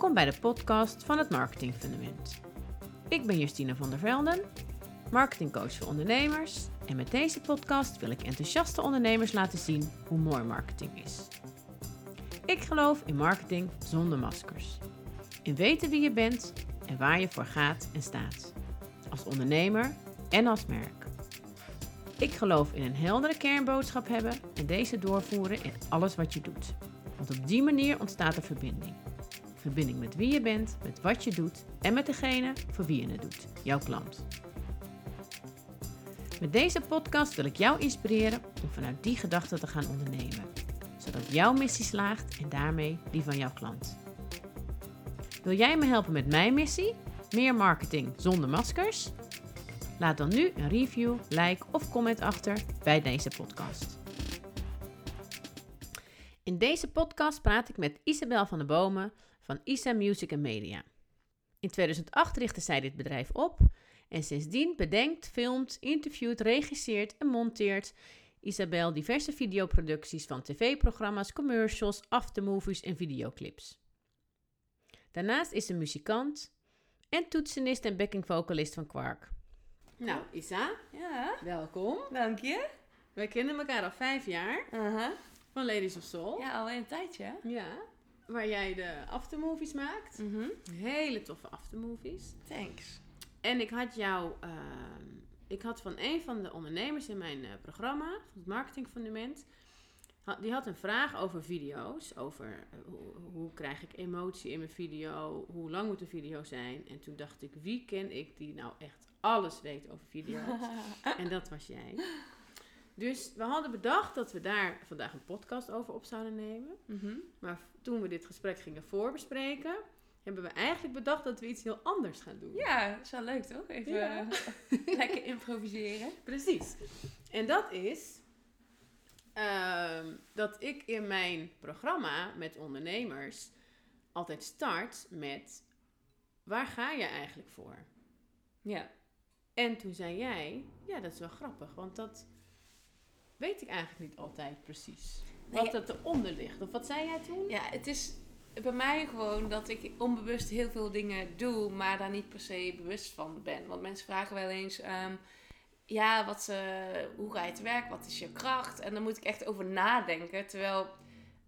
Welkom bij de podcast van het Marketing Fundament. Ik ben Justine van der Velden, marketingcoach voor ondernemers. En met deze podcast wil ik enthousiaste ondernemers laten zien hoe mooi marketing is. Ik geloof in marketing zonder maskers. In weten wie je bent en waar je voor gaat en staat. Als ondernemer en als merk. Ik geloof in een heldere kernboodschap hebben en deze doorvoeren in alles wat je doet. Want op die manier ontstaat er verbinding. Verbinding met wie je bent, met wat je doet en met degene voor wie je het doet, jouw klant. Met deze podcast wil ik jou inspireren om vanuit die gedachte te gaan ondernemen, zodat jouw missie slaagt en daarmee die van jouw klant. Wil jij me helpen met mijn missie? Meer marketing zonder maskers? Laat dan nu een review, like of comment achter bij deze podcast. In deze podcast praat ik met Isabel van der Bomen van Isa Music and Media. In 2008 richtte zij dit bedrijf op en sindsdien bedenkt, filmt, interviewt, regisseert en monteert Isabel diverse videoproducties van tv-programma's, commercials, aftermovies en videoclips. Daarnaast is ze muzikant en toetsenist en backing vocalist van Quark. Nou, Isa, Ja, welkom. dank je. Wij kennen elkaar al vijf jaar van Ladies of Soul. Ja, al een tijdje. Ja, waar jij de aftermovies maakt. Mhm. Hele toffe aftermovies. Thanks. En ik had jou, ehm, ik had van een van de ondernemers in mijn eh, programma, van het Marketing Fundament, had- die had een vraag over video's. Over eh, hoe, hoe krijg ik emotie in mijn video? Hoe lang moet een video zijn? En toen dacht ik, wie ken ik die nou echt alles weet over video's? en dat was jij. Dus we hadden bedacht dat we daar vandaag een podcast over op zouden nemen. Mhm. Maar toen we dit gesprek gingen voorbespreken, hebben we eigenlijk bedacht dat we iets heel anders gaan doen. Ja, dat is wel leuk toch? Even Ja. lekker improviseren. Precies. En dat is ehm, dat ik in mijn programma met ondernemers altijd start met waar ga je eigenlijk voor? Ja. En toen zei jij, ja, dat is wel grappig, want dat weet ik eigenlijk niet altijd precies. Nee, Wat het eronder ligt. Of wat zei jij toen? Ja, het is bij mij gewoon dat ik onbewust heel veel dingen doe, maar daar niet per se bewust van ben. Want mensen vragen wel eens, ehm, ja, wat, eh, hoe ga je te werk? Wat is je kracht? En dan moet ik echt over nadenken. Terwijl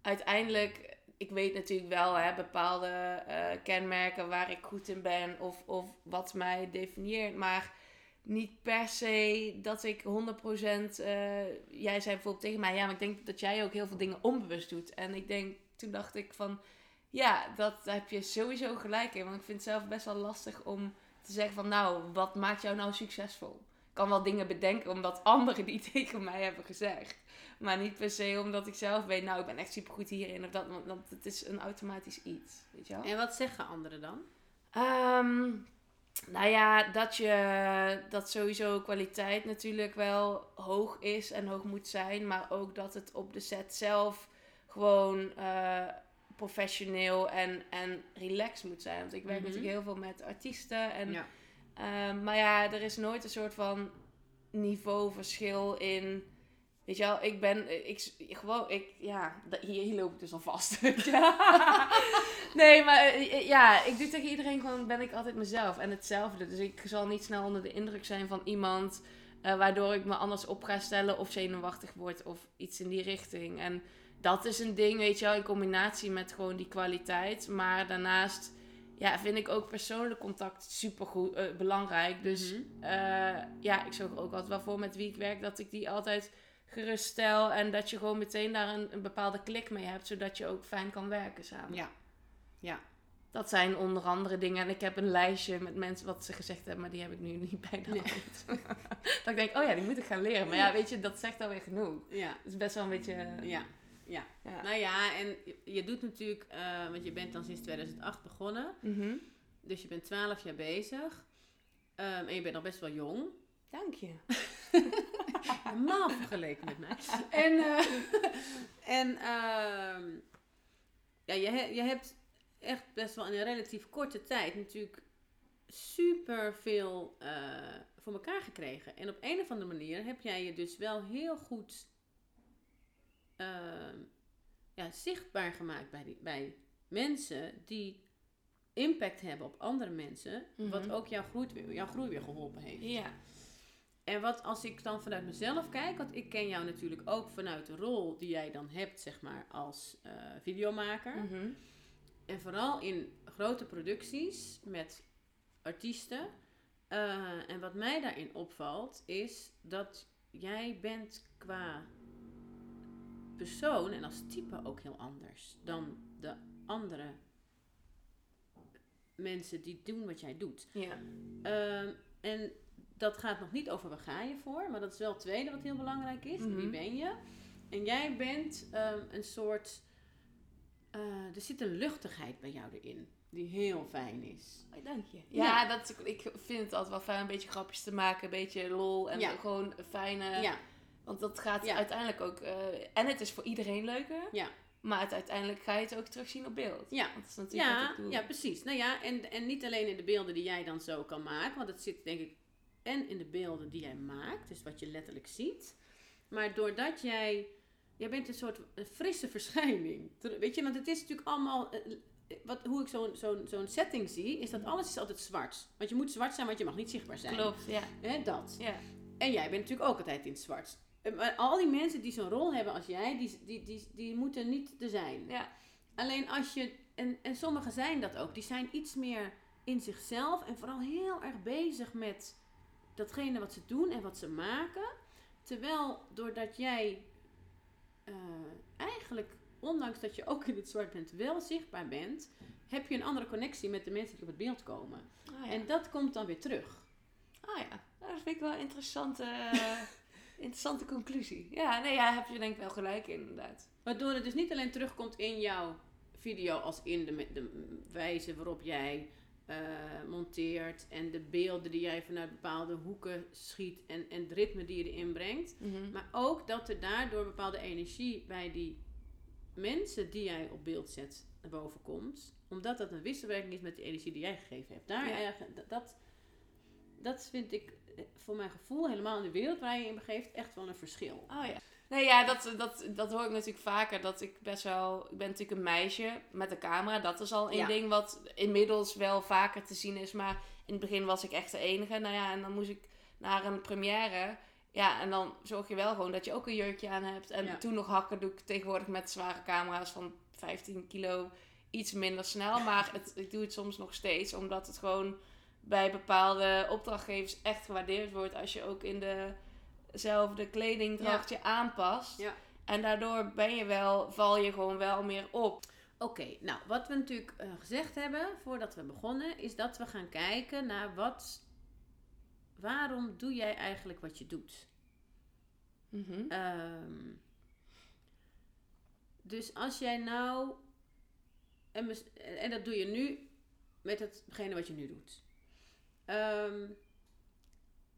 uiteindelijk, ik weet natuurlijk wel hè, bepaalde eh, kenmerken waar ik goed in ben of, of wat mij definieert. Maar niet per se dat ik 100%. eh jij zei bijvoorbeeld tegen mij, ja, maar ik denk dat jij ook heel veel dingen onbewust doet. En ik denk, toen dacht ik van, ja, dat heb je sowieso gelijk in. Want ik vind het zelf best wel lastig om te zeggen van, nou, wat maakt jou nou succesvol? Ik kan wel dingen bedenken omdat anderen die tegen mij hebben gezegd. Maar niet per se omdat ik zelf weet, nou, ik ben echt supergoed hierin of dat. Want want het is een automatisch iets, weet je wel? En wat zeggen anderen dan? Ehm, nou ja, dat je dat sowieso kwaliteit natuurlijk wel hoog is en hoog moet zijn, maar ook dat het op de set zelf gewoon eh, professioneel en, en relaxed moet zijn. Want ik werk Mhm. natuurlijk heel veel met artiesten en ja. Ehm, maar ja, er is nooit een soort van niveauverschil in. Weet je wel, ik ben, ik, gewoon, ik, ja, hier, hier loop ik dus al vast. nee, maar eh, ja, ik doe tegen iedereen gewoon, ben ik altijd mezelf en hetzelfde. Dus ik zal niet snel onder de indruk zijn van iemand, eh, waardoor ik me anders op ga stellen of zenuwachtig word of iets in die richting. En dat is een ding, weet je wel, in combinatie met gewoon die kwaliteit. Maar daarnaast ja, vind ik ook persoonlijk contact super goed, belangrijk. Dus Mhm. eh, ja, ik zorg ook altijd wel voor met wie ik werk dat ik die altijd geruststel. En dat je gewoon meteen daar een, een bepaalde klik mee hebt, zodat je ook fijn kan werken samen. Ja. Ja. Dat zijn onder andere dingen. En ik heb een lijstje met mensen wat ze gezegd hebben, maar die heb ik nu niet bij de Nee. hand. dat ik denk, oh ja, die moet ik gaan leren. Maar ja, weet je, dat zegt alweer genoeg. Ja. Het is best wel een beetje... Ja. Ja. ja. Nou ja, en je- je doet natuurlijk, eh, want je bent dan sinds 2008 begonnen. Mhm. Dus je bent 12 jaar bezig. Ehm, en je bent nog best wel jong. Dank je. Normaal vergeleken met mij. En, eh, en ehm, ja, je, je hebt echt best wel in een relatief korte tijd natuurlijk super veel eh, voor elkaar gekregen. En op een of andere manier heb jij je dus wel heel goed ehm, ja, zichtbaar gemaakt bij, die, bij mensen die impact hebben op andere mensen, wat Mhm. ook jouw groei, jouw groei weer geholpen heeft. Ja. En wat als ik dan vanuit mezelf kijk, want ik ken jou natuurlijk ook vanuit de rol die jij dan hebt, zeg maar, als eh, videomaker. Mhm. En vooral in grote producties met artiesten. Eh, en wat mij daarin opvalt, is dat jij bent qua persoon en als type ook heel anders dan de andere mensen die doen wat jij doet. Ja. Ehm, en dat gaat nog niet over waar ga je voor, maar dat is wel het tweede wat heel belangrijk is. Mhm. Wie ben je? En jij bent ehm, een soort. eh, er zit een luchtigheid bij jou erin, die heel fijn is. Oh, dank je. Ja. Ja, dat, ik vind het altijd wel fijn een beetje grapjes te maken, een beetje lol en Ja. gewoon een fijne... ja, Want dat gaat Ja. uiteindelijk ook... eh, en het is voor iedereen leuker, ja, maar het, uiteindelijk ga je het ook terugzien op beeld. Ja. Want dat is natuurlijk wat ja, ik doe. ja, precies. Nou ja, en, en niet alleen in de beelden die jij dan zo kan maken, want het zit denk ik en in de beelden die jij maakt, dus wat je letterlijk ziet. Maar doordat jij, jij bent een soort een frisse verschijning. Weet je, want het is natuurlijk allemaal, eh, wat, hoe ik zo'n zo'n zo'n setting zie, is dat alles is altijd zwart. Want je moet zwart zijn, want je mag niet zichtbaar zijn. Klopt, ja. Hè, dat. ja. En jij bent natuurlijk ook altijd in het zwart. Eh, Maar al die mensen die zo'n rol hebben als jij, die, die, die, die moeten niet er zijn. Ja. Alleen als je, en, en sommigen zijn dat ook, die zijn iets meer in zichzelf en vooral heel erg bezig met datgene wat ze doen en wat ze maken. Terwijl doordat jij eh, eigenlijk, ondanks dat je ook in het zwart bent, wel zichtbaar bent, heb je een andere connectie met de mensen die op het beeld komen. Ah, ja. En dat komt dan weer terug. Ah ja, dat vind ik wel een interessante, interessante conclusie. Ja, nee, ja, heb je denk ik wel gelijk in, inderdaad. Waardoor het dus niet alleen terugkomt in jouw video als in de, de wijze waarop jij eh, monteert en de beelden die jij vanuit bepaalde hoeken schiet en, en het ritme die je erin brengt. Maar ook dat er daardoor bepaalde energie bij die mensen die jij op beeld zet naar boven komt. Omdat dat een wisselwerking is met de energie die jij gegeven hebt. Daar, Ja. dat- dat, vind ik eh, voor mijn gevoel helemaal in de wereld waar je je in begeeft echt wel een verschil. Oh ja. Nee, ja, dat, dat, dat hoor ik natuurlijk vaker. Dat ik best wel... Ik ben natuurlijk een meisje met een camera. Dat is al een Ja. ding wat inmiddels wel vaker te zien is. Maar in het begin was ik echt de enige. Nou ja, en dan moest ik naar een première. Ja, en dan zorg je wel gewoon dat je ook een jurkje aan hebt. En Ja. toen nog hakken doe ik tegenwoordig met zware camera's van 15 kilo iets minder snel. Maar het, ik doe het soms nog steeds. Omdat het gewoon bij bepaalde opdrachtgevers echt gewaardeerd wordt. Als je ook in dezelfde kledingdrachtje aanpast. Ja. En daardoor ben je wel, val je gewoon wel meer op. Oké, nou wat we natuurlijk eh, gezegd hebben voordat we begonnen, is dat we gaan kijken naar wat. Waarom doe jij eigenlijk wat je doet? Mhm. Ehm, dus als jij nou. En, en dat doe je nu met hetgene wat je nu doet. Ehm,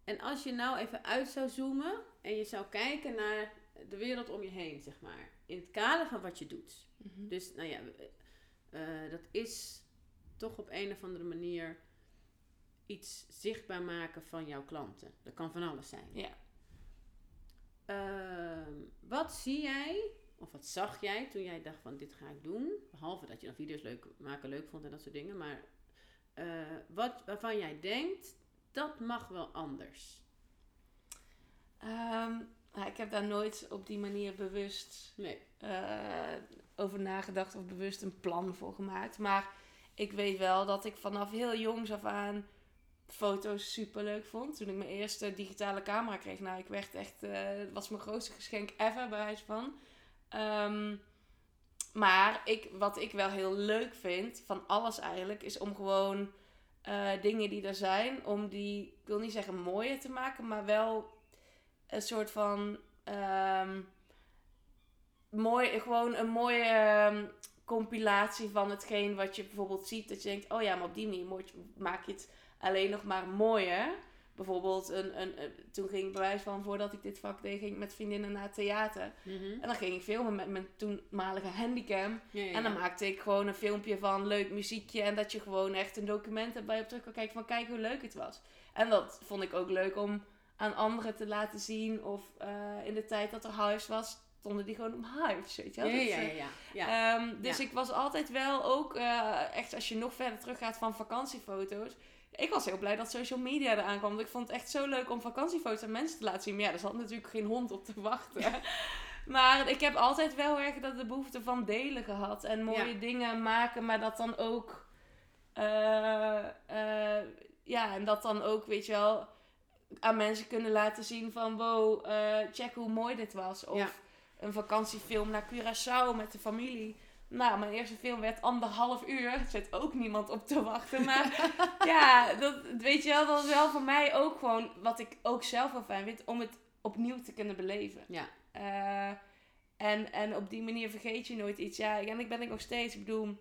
en als je nou even uit zou zoomen en je zou kijken naar de wereld om je heen, zeg maar. In het kader van wat je doet. Mhm. Dus nou ja, eh, eh, dat is toch op een of andere manier iets zichtbaar maken van jouw klanten. Dat kan van alles zijn. Ja. Ehm, wat zie jij, of wat zag jij toen jij dacht van dit ga ik doen? Behalve dat je dan video's leuk maken leuk vond en dat soort dingen. Maar eh, wat waarvan jij denkt, dat mag wel anders. Ehm, nou, ik heb daar nooit op die manier bewust Nee. eh, over nagedacht of bewust een plan voor gemaakt. Maar ik weet wel dat ik vanaf heel jongs af aan foto's super leuk vond. Toen ik mijn eerste digitale camera kreeg, nou, ik werd echt, het was mijn grootste geschenk ever, bij wijze van. Ehm, maar ik, wat ik wel heel leuk vind, van alles eigenlijk, is om gewoon eh, dingen die er zijn, om die, ik wil niet zeggen mooier te maken, maar wel een soort van ehm, mooi, gewoon een mooie ehm, compilatie van hetgeen wat je bijvoorbeeld ziet. Dat je denkt, oh ja, maar op die manier maak je het alleen nog maar mooier. Bijvoorbeeld, een, een, een- toen ging ik bewijs van, voordat ik dit vak deed, ging ik met vriendinnen naar het theater. En dan ging ik filmen met mijn toenmalige handicam. Ja, ja, En dan ja. maakte ik gewoon een filmpje van leuk muziekje. En dat je gewoon echt een document hebt waar je op terug kan kijken van kijk hoe leuk het was. En dat vond ik ook leuk om aan anderen te laten zien. Of eh, in de tijd dat er huis was, stonden die gewoon om hypes, weet je wel. Ja, eh, ja. ja. Ehm, dus ik was altijd wel ook, eh, echt als je nog verder teruggaat van vakantiefoto's. Ik was heel blij dat social media eraan kwam. Want ik vond het echt zo leuk om vakantiefoto's aan mensen te laten zien. Maar ja, er zat natuurlijk geen hond op te wachten. maar ik heb altijd wel erg dat de behoefte van delen gehad. En mooie Ja. dingen maken, maar dat dan ook... eh, eh, ja, en dat dan ook, weet je wel, aan mensen kunnen laten zien van... Wow, eh, check hoe mooi dit was. Of Ja. een vakantiefilm naar Curaçao met de familie. Nou, mijn eerste film werd anderhalf uur. Er zit ook niemand op te wachten. Maar ja, dat, weet je wel, dat is wel voor mij ook gewoon wat ik ook zelf wel fijn vind. Om het opnieuw te kunnen beleven. Ja. Eh, en, en op die manier vergeet je nooit iets. Ja, en ik ben ik nog steeds. Ik bedoel,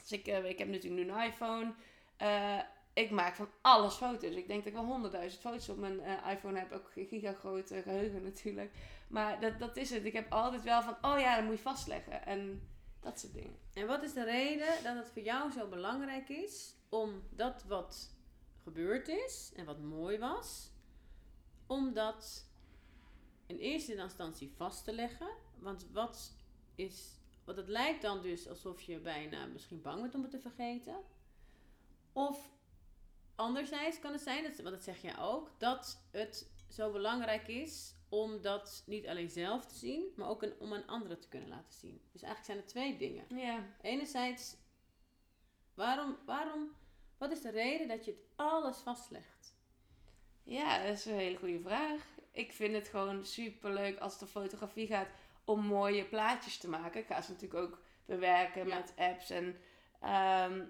dus ik, eh, ik heb natuurlijk nu een iPhone. Eh, ik maak van alles foto's. Ik denk dat ik wel honderdduizend foto's op mijn iPhone heb. Ook een gigagroot eh, geheugen natuurlijk. Maar dat, dat is het. Ik heb altijd wel van, oh ja, dat moet je vastleggen. En dat soort dingen. En wat is de reden dat het voor jou zo belangrijk is om dat wat gebeurd is en wat mooi was, om dat in eerste instantie vast te leggen? Want wat is. Want het lijkt dan dus alsof je bijna misschien bang bent om het te vergeten. Of anderzijds kan het zijn, dat, want dat zeg jij ook, dat het zo belangrijk is om dat niet alleen zelf te zien, maar ook een, om aan anderen te kunnen laten zien. Dus eigenlijk zijn er twee dingen. Ja. Enerzijds, waarom, waarom, wat is de reden dat je het alles vastlegt? Ja, dat is een hele goede vraag. Ik vind het gewoon super leuk als het om fotografie gaat om mooie plaatjes te maken. Ik ga ze natuurlijk ook bewerken Ja. met apps. En, ehm,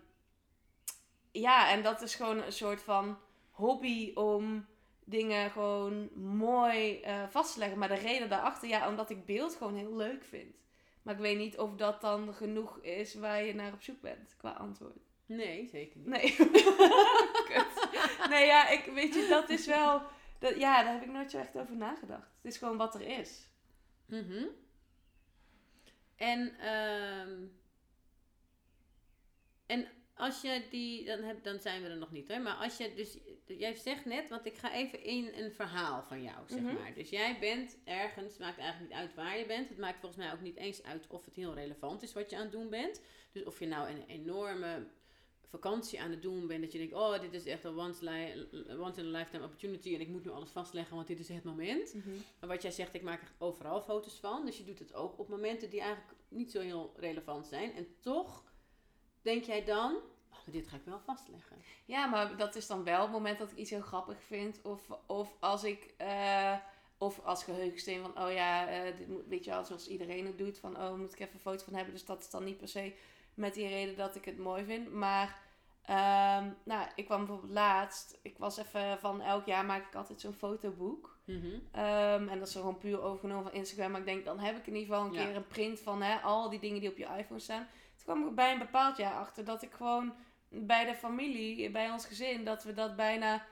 ja, en dat is gewoon een soort van hobby om dingen gewoon mooi eh, vast te leggen. Maar de reden daarachter, ja, omdat ik beeld gewoon heel leuk vind. Maar ik weet niet of dat dan genoeg is waar je naar op zoek bent qua antwoord. Nee, zeker niet. Nee. Nee, ja, ik, weet je, dat is wel... Dat, ja, daar heb ik nooit zo echt over nagedacht. Het is gewoon wat er is. Mhm. En, ehm, en als je die, dan, heb, dan zijn we er nog niet hoor, maar als je dus, jij zegt net, want ik ga even in een verhaal van jou, zeg Mhm. maar. Dus jij bent ergens, het maakt eigenlijk niet uit waar je bent, het maakt volgens mij ook niet eens uit of het heel relevant is wat je aan het doen bent. Dus of je nou een enorme vakantie aan het doen bent, dat je denkt, oh, dit is echt een once, in a lifetime opportunity en ik moet nu alles vastleggen, want dit is het moment. Maar wat jij zegt, ik maak er overal foto's van. Dus je doet het ook op momenten die eigenlijk niet zo heel relevant zijn. En toch denk jij dan, maar dit ga ik wel vastleggen. Ja, maar dat is dan wel het moment dat ik iets heel grappig vind. Of, of als ik... eh, of als geheugensteen van, oh ja, eh, dit moet, weet je wel, zoals iedereen het doet. Van, oh, moet ik even een foto van hebben. Dus dat is dan niet per se met die reden dat ik het mooi vind. Maar, ehm, nou, ik kwam bijvoorbeeld laatst. Ik was even van, elk jaar maak ik altijd zo'n fotoboek. Ehm, en dat is gewoon puur overgenomen van Instagram. Maar ik denk, dan heb ik in ieder geval een Ja. keer een print van hè, al die dingen die op je iPhone staan. Toen kwam ik bij een bepaald jaar achter dat ik gewoon bij de familie, bij ons gezin, dat we dat bijna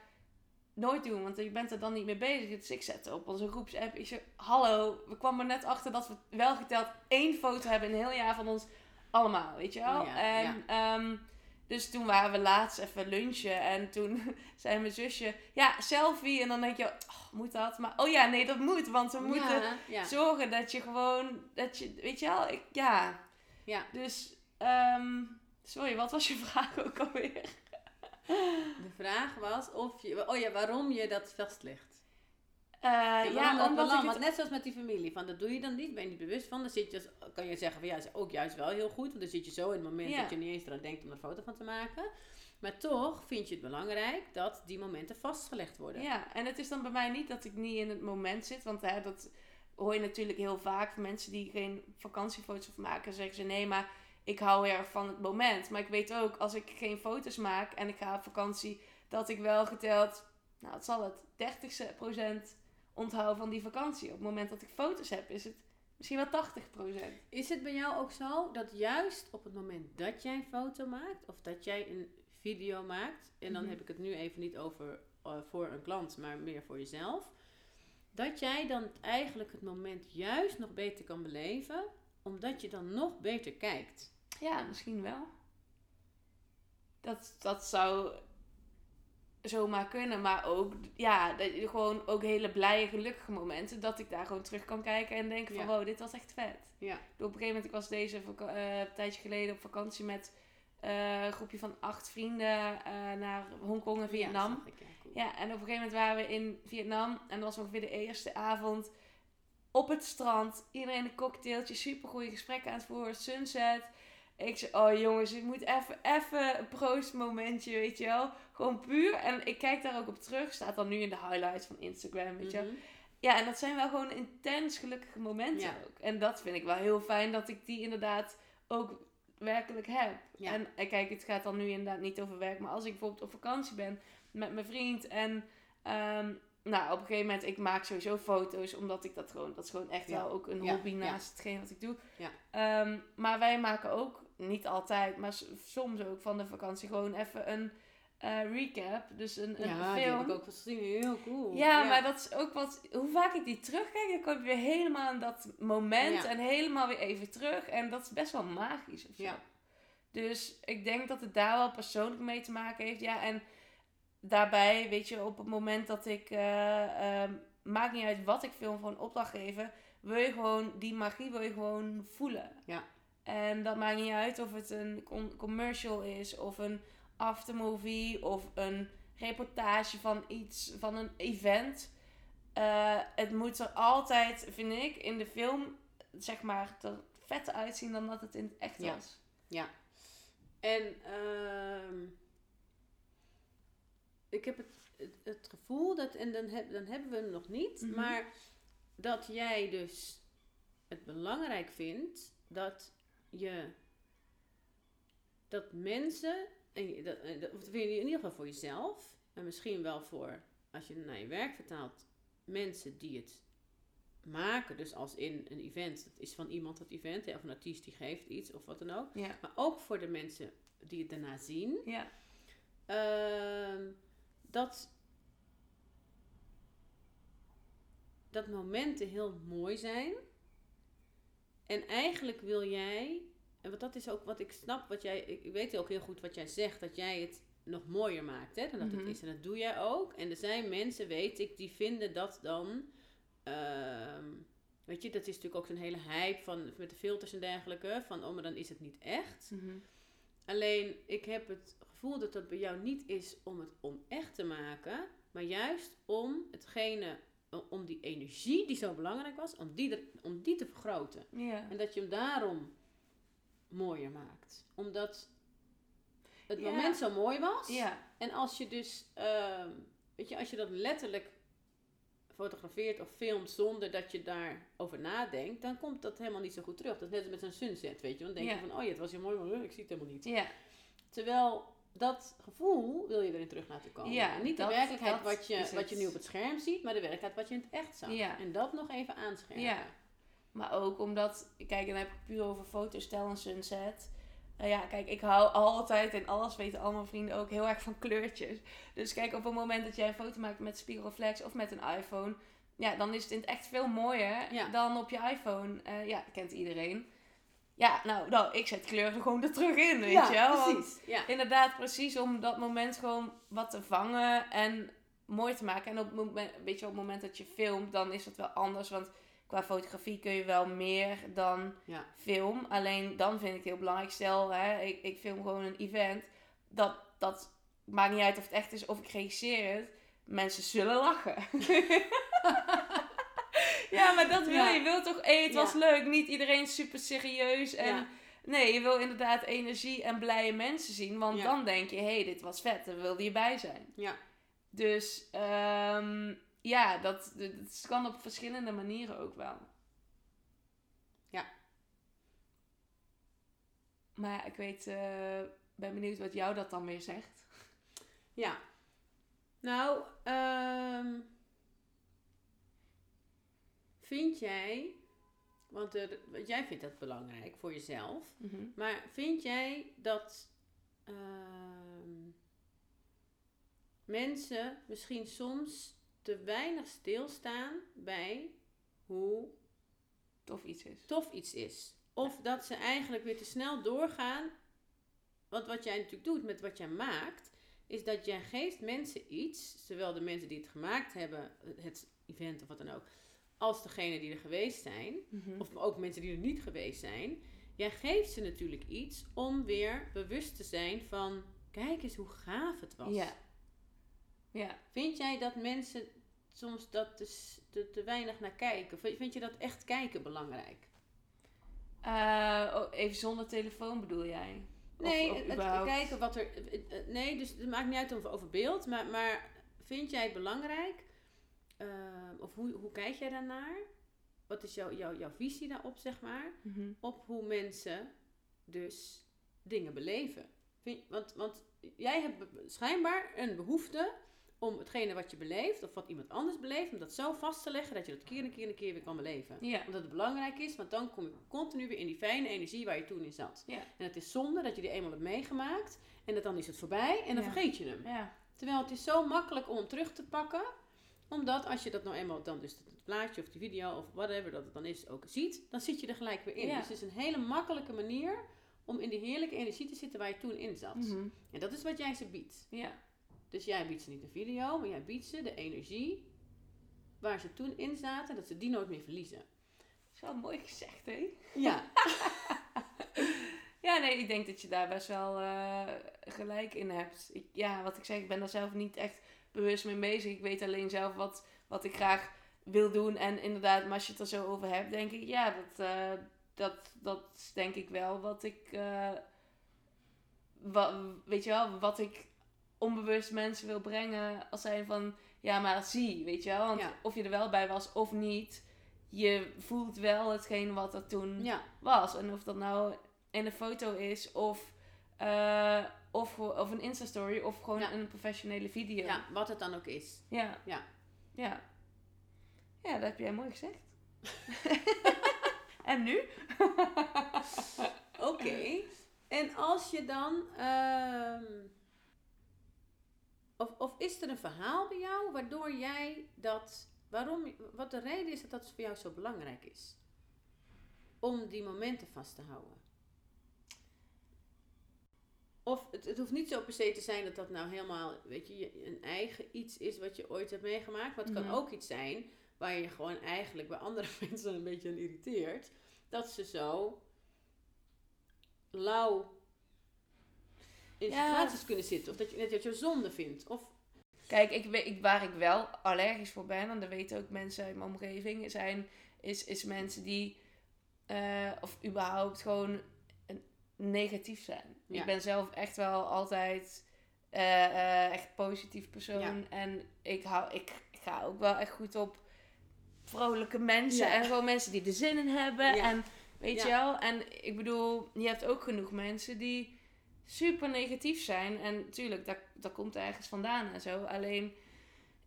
nooit doen. Want je bent er dan niet mee bezig. Dus ik zette op onze groepsapp. Ik zei, hallo, we kwamen er net achter dat we wel geteld één foto hebben in een heel jaar van ons allemaal. Weet je wel? Oh ja, en ehm, dus toen waren we laatst even lunchen. En toen zei mijn zusje, ja, selfie. En dan denk je, oh, moet dat? Maar oh ja, nee, dat moet. Want we moeten ja. zorgen dat je gewoon, dat je, weet je wel, ik, ja. Ja. Dus, ehm, sorry, wat was je vraag ook alweer? De vraag was of je, oh ja, waarom je dat vastlegt. Eh, Ja, dat omdat belang? ik het... Want net zoals met die familie, van dat doe je dan niet, ben je niet bewust van. Dan zit je, kan je zeggen van ja, is ook juist wel heel goed. Want dan zit je zo in het moment Ja. dat je niet eens eraan denkt om er een foto van te maken. Maar toch vind je het belangrijk dat die momenten vastgelegd worden. Ja, en het is dan bij mij niet dat ik niet in het moment zit. Want hè, dat hoor je natuurlijk heel vaak van mensen die geen vakantiefoto's of maken. Zeggen ze nee, maar ik hou erg van het moment. Maar ik weet ook, als ik geen foto's maak en ik ga op vakantie, dat ik wel geteld, nou het zal het, 30% onthoud van die vakantie. Op het moment dat ik foto's heb, is het misschien wel 80%. Is het bij jou ook zo dat juist op het moment dat jij een foto maakt of dat jij een video maakt, en dan Mhm. heb ik het nu even niet over eh, voor een klant, maar meer voor jezelf, dat jij dan eigenlijk het moment juist nog beter kan beleven, omdat je dan nog beter kijkt. Ja, misschien wel. Dat, dat zou. zomaar kunnen. Maar ook, ja, dat je gewoon ook hele blije, gelukkige momenten. Dat ik daar gewoon terug kan kijken en denken van, Ja. wow, dit was echt vet. Ja. Op een gegeven moment, ik was deze vaka- eh, een tijdje geleden op vakantie met eh, een groepje van acht vrienden eh, naar Hongkong en Vietnam. Ja, ik, ja, cool. Ja, en op een gegeven moment waren we in Vietnam. En dat was ongeveer de eerste avond op het strand. Iedereen een cocktailtje, super goede gesprekken aan het voeren. Sunset. Ik zei, oh jongens, ik moet even, even een proostmomentje, weet je wel. Gewoon puur. En ik kijk daar ook op terug. Staat dan nu in de highlights van Instagram, weet je wel. Mhm. Ja, en dat zijn wel gewoon intens gelukkige momenten Ja. ook. En dat vind ik wel heel fijn dat ik die inderdaad ook werkelijk heb. Ja. En eh, kijk, het gaat dan nu inderdaad niet over werk. Maar als ik bijvoorbeeld op vakantie ben met mijn vriend en... ehm, nou, op een gegeven moment, ik maak sowieso foto's, omdat ik dat gewoon, dat is gewoon echt wel ook een hobby naast hetgeen wat ik doe. Ja. Ehm, maar wij maken ook, niet altijd, maar soms ook van de vakantie gewoon even een eh, recap. Dus een, een Ja, die film. heb ik ook gezien. Heel cool. Ja, maar dat is ook wat. Hoe vaak ik die terugkijk, dan kom je weer helemaal in dat moment Ja. en helemaal weer even terug. En dat is best wel magisch of zo. Ja. Dus ik denk dat het daar wel persoonlijk mee te maken heeft. Ja, en daarbij, weet je, op het moment dat ik. eh, ehm, maakt niet uit wat ik film voor een opdrachtgever. Wil je gewoon die magie wil je gewoon voelen. Ja. En dat maakt niet uit of het een commercial is of een aftermovie of een reportage van iets, van een event. Eh, het moet er altijd, vind ik, in de film, zeg maar, er vetter uitzien dan dat het in het echt Ja. was. En ehm, ik heb het, het, het gevoel dat, en dan, heb, dan hebben we hem nog niet, Mhm. maar dat jij dus het belangrijk vindt dat je dat mensen, en dat, dat vind je in ieder geval voor jezelf, en misschien wel voor, als je naar je werk vertaalt, mensen die het maken, dus als in een event, dat is van iemand dat event, hè, of een artiest die geeft iets of wat dan ook. Ja. Maar ook voor de mensen die het daarna zien. Ja. ehm, dat, dat momenten heel mooi zijn. En eigenlijk wil jij, en wat dat is ook wat ik snap, wat jij, ik weet ook heel goed wat jij zegt, dat jij het nog mooier maakt hè, dan dat Mhm. het is. En dat doe jij ook. En er zijn mensen, weet ik, die vinden dat dan. ehm, weet je, dat is natuurlijk ook zo'n hele hype van, met de filters en dergelijke. Van, oh, maar dan is het niet echt. Mhm. Alleen, ik heb het gevoel dat dat bij jou niet is om het onecht te maken, maar juist om hetgene, om die energie die zo belangrijk was, om die, er, om die te vergroten. Ja. En dat je hem daarom mooier maakt. Omdat het Ja. moment zo mooi was. Ja. En als je dus, ehm, weet je, als je dat letterlijk fotografeert of filmt zonder dat je daarover nadenkt, dan komt dat helemaal niet zo goed terug. Dat is net als met zo'n sunset, weet je. Dan denk Ja. je van, oh ja, het was heel mooi, maar ik zie het helemaal niet. Ja. Terwijl dat gevoel wil je erin terug laten komen. Ja, en niet de werkelijkheid wat, je, wat je nu op het scherm ziet, maar de werkelijkheid wat je in het echt zag. Ja. En dat nog even aanscherpen. Ja. Maar ook omdat, kijk, en dan heb ik puur over fotostel en sunset. Nou ja, kijk, ik hou altijd en alles weten al mijn vrienden ook heel erg van kleurtjes. Dus kijk, op het moment dat jij een foto maakt met spiegelreflex of met een iPhone, ja, dan is het in het echt veel mooier Ja. dan op je iPhone. Eh, ja, dat kent iedereen. Ja, nou, nou, ik zet kleur er gewoon er terug in, weet Ja, je wel. Precies. Ja. Inderdaad, precies om dat moment gewoon wat te vangen en mooi te maken. En op, weet je, op het moment dat je filmt, dan is het wel anders. Want qua fotografie kun je wel meer dan Ja. film. Alleen dan vind ik het heel belangrijk. Stel, hè, ik, ik film gewoon een event. Dat, dat maakt niet uit of het echt is of ik regisseer het. Mensen zullen lachen. ja, maar dat wil Ja. je. Je wilt toch, het Ja. was leuk. Niet iedereen super serieus. En nee, je wil inderdaad energie en blije mensen zien. Want dan denk je, hé, hey, dit was vet. Daar wilde je bij zijn. Ja. Dus ehm, ja, dat, dat kan op verschillende manieren ook wel. Ja. Maar ja, ik weet, eh, ben benieuwd wat jou dat dan weer zegt. Ja. Nou, ehm, vind jij, want er, want jij vindt dat belangrijk voor jezelf, maar vind jij dat ehm, mensen misschien soms te weinig stilstaan bij hoe Tof iets is. tof iets is? Of dat ze eigenlijk weer te snel doorgaan. Want wat jij natuurlijk doet met wat jij maakt, is dat jij geeft mensen iets, zowel de mensen die het gemaakt hebben, het event of wat dan ook, als degene die er geweest zijn, Mhm. of ook mensen die er niet geweest zijn. Jij geeft ze natuurlijk iets om weer bewust te zijn van, kijk eens hoe gaaf het was. Ja. Ja. Vind jij dat mensen soms dat te, te, te weinig naar kijken? Vind je dat echt kijken belangrijk? Eh, oh, even zonder telefoon bedoel jij? Of- Nee, of het kijken wat er. eh, eh, Nee, dus het maakt niet uit over, over beeld, maar, maar vind jij het belangrijk? of hoe, hoe kijk jij daarnaar? Wat is jouw, jouw, jouw visie daarop, zeg maar? Mhm. Op hoe mensen dus dingen beleven. Vind, want, want jij hebt schijnbaar een behoefte om hetgene wat je beleeft, of wat iemand anders beleeft, om dat zo vast te leggen dat je dat keer en keer en keer weer kan beleven Ja. omdat het belangrijk is, want dan kom je continu weer in die fijne energie waar je toen in zat. Ja. En het is zonde dat je die eenmaal hebt meegemaakt en dat dan is het voorbij en dan Ja. vergeet je hem. Ja. Terwijl het is zo makkelijk om hem terug te pakken, omdat als je dat nou eenmaal dan dus het plaatje of die video of whatever dat het dan is ook ziet, dan zit je er gelijk weer in. Dus het is een hele makkelijke manier om in die heerlijke energie te zitten waar je toen in zat. Mhm. En dat is wat jij ze biedt. Ja. Dus jij biedt ze niet een video, maar jij biedt ze de energie waar ze toen in zaten, dat ze die nooit meer verliezen. Dat is wel mooi gezegd, hè? Ja, Ja, nee, ik denk dat je daar best wel eh, gelijk in hebt. Ik, ja, wat ik zeg, ik ben daar zelf niet echt bewust mee bezig. Ik weet alleen zelf wat, wat ik graag wil doen. En inderdaad, maar als je het er zo over hebt, denk ik, ja, dat, eh, dat, dat is denk ik wel wat ik, eh, wa- weet je wel, wat ik onbewust mensen wil brengen als zijn van, ja, maar zie, weet je wel. Want Ja. of je er wel bij was of niet, je voelt wel hetgeen wat er toen ja. was. En of dat nou in een foto is of, eh, of, of een Insta-story of gewoon Ja. een professionele video. Ja, wat het dan ook is. Ja. Ja. Ja, ja dat heb jij mooi gezegd. en nu? Oké. En als je dan. ehm, of, of is er een verhaal bij jou waardoor jij dat. Waarom, wat de reden is dat dat voor jou zo belangrijk is? Om die momenten vast te houden. Of het, het hoeft niet zo per se te zijn dat dat nou helemaal, weet je, een eigen iets is wat je ooit hebt meegemaakt. Maar het Mhm. kan ook iets zijn waar je je gewoon eigenlijk bij andere mensen een beetje aan irriteert. Dat ze zo lauw in Ja. situaties kunnen zitten. Of dat je net dat je zonde vindt. Of, Kijk, ik, ik, waar ik wel allergisch voor ben, en dat weten ook mensen uit mijn omgeving, zijn, is, is mensen die, eh, of überhaupt gewoon negatief zijn. Ja. Ik ben zelf echt wel altijd eh, eh, echt positief persoon. Ja. En ik, hou, ik ga ook wel echt goed op vrolijke mensen. Ja. En gewoon mensen die er zin in hebben. En weet je wel, en ik bedoel, je hebt ook genoeg mensen die super negatief zijn. En natuurlijk, dat, dat komt ergens vandaan en zo. Alleen,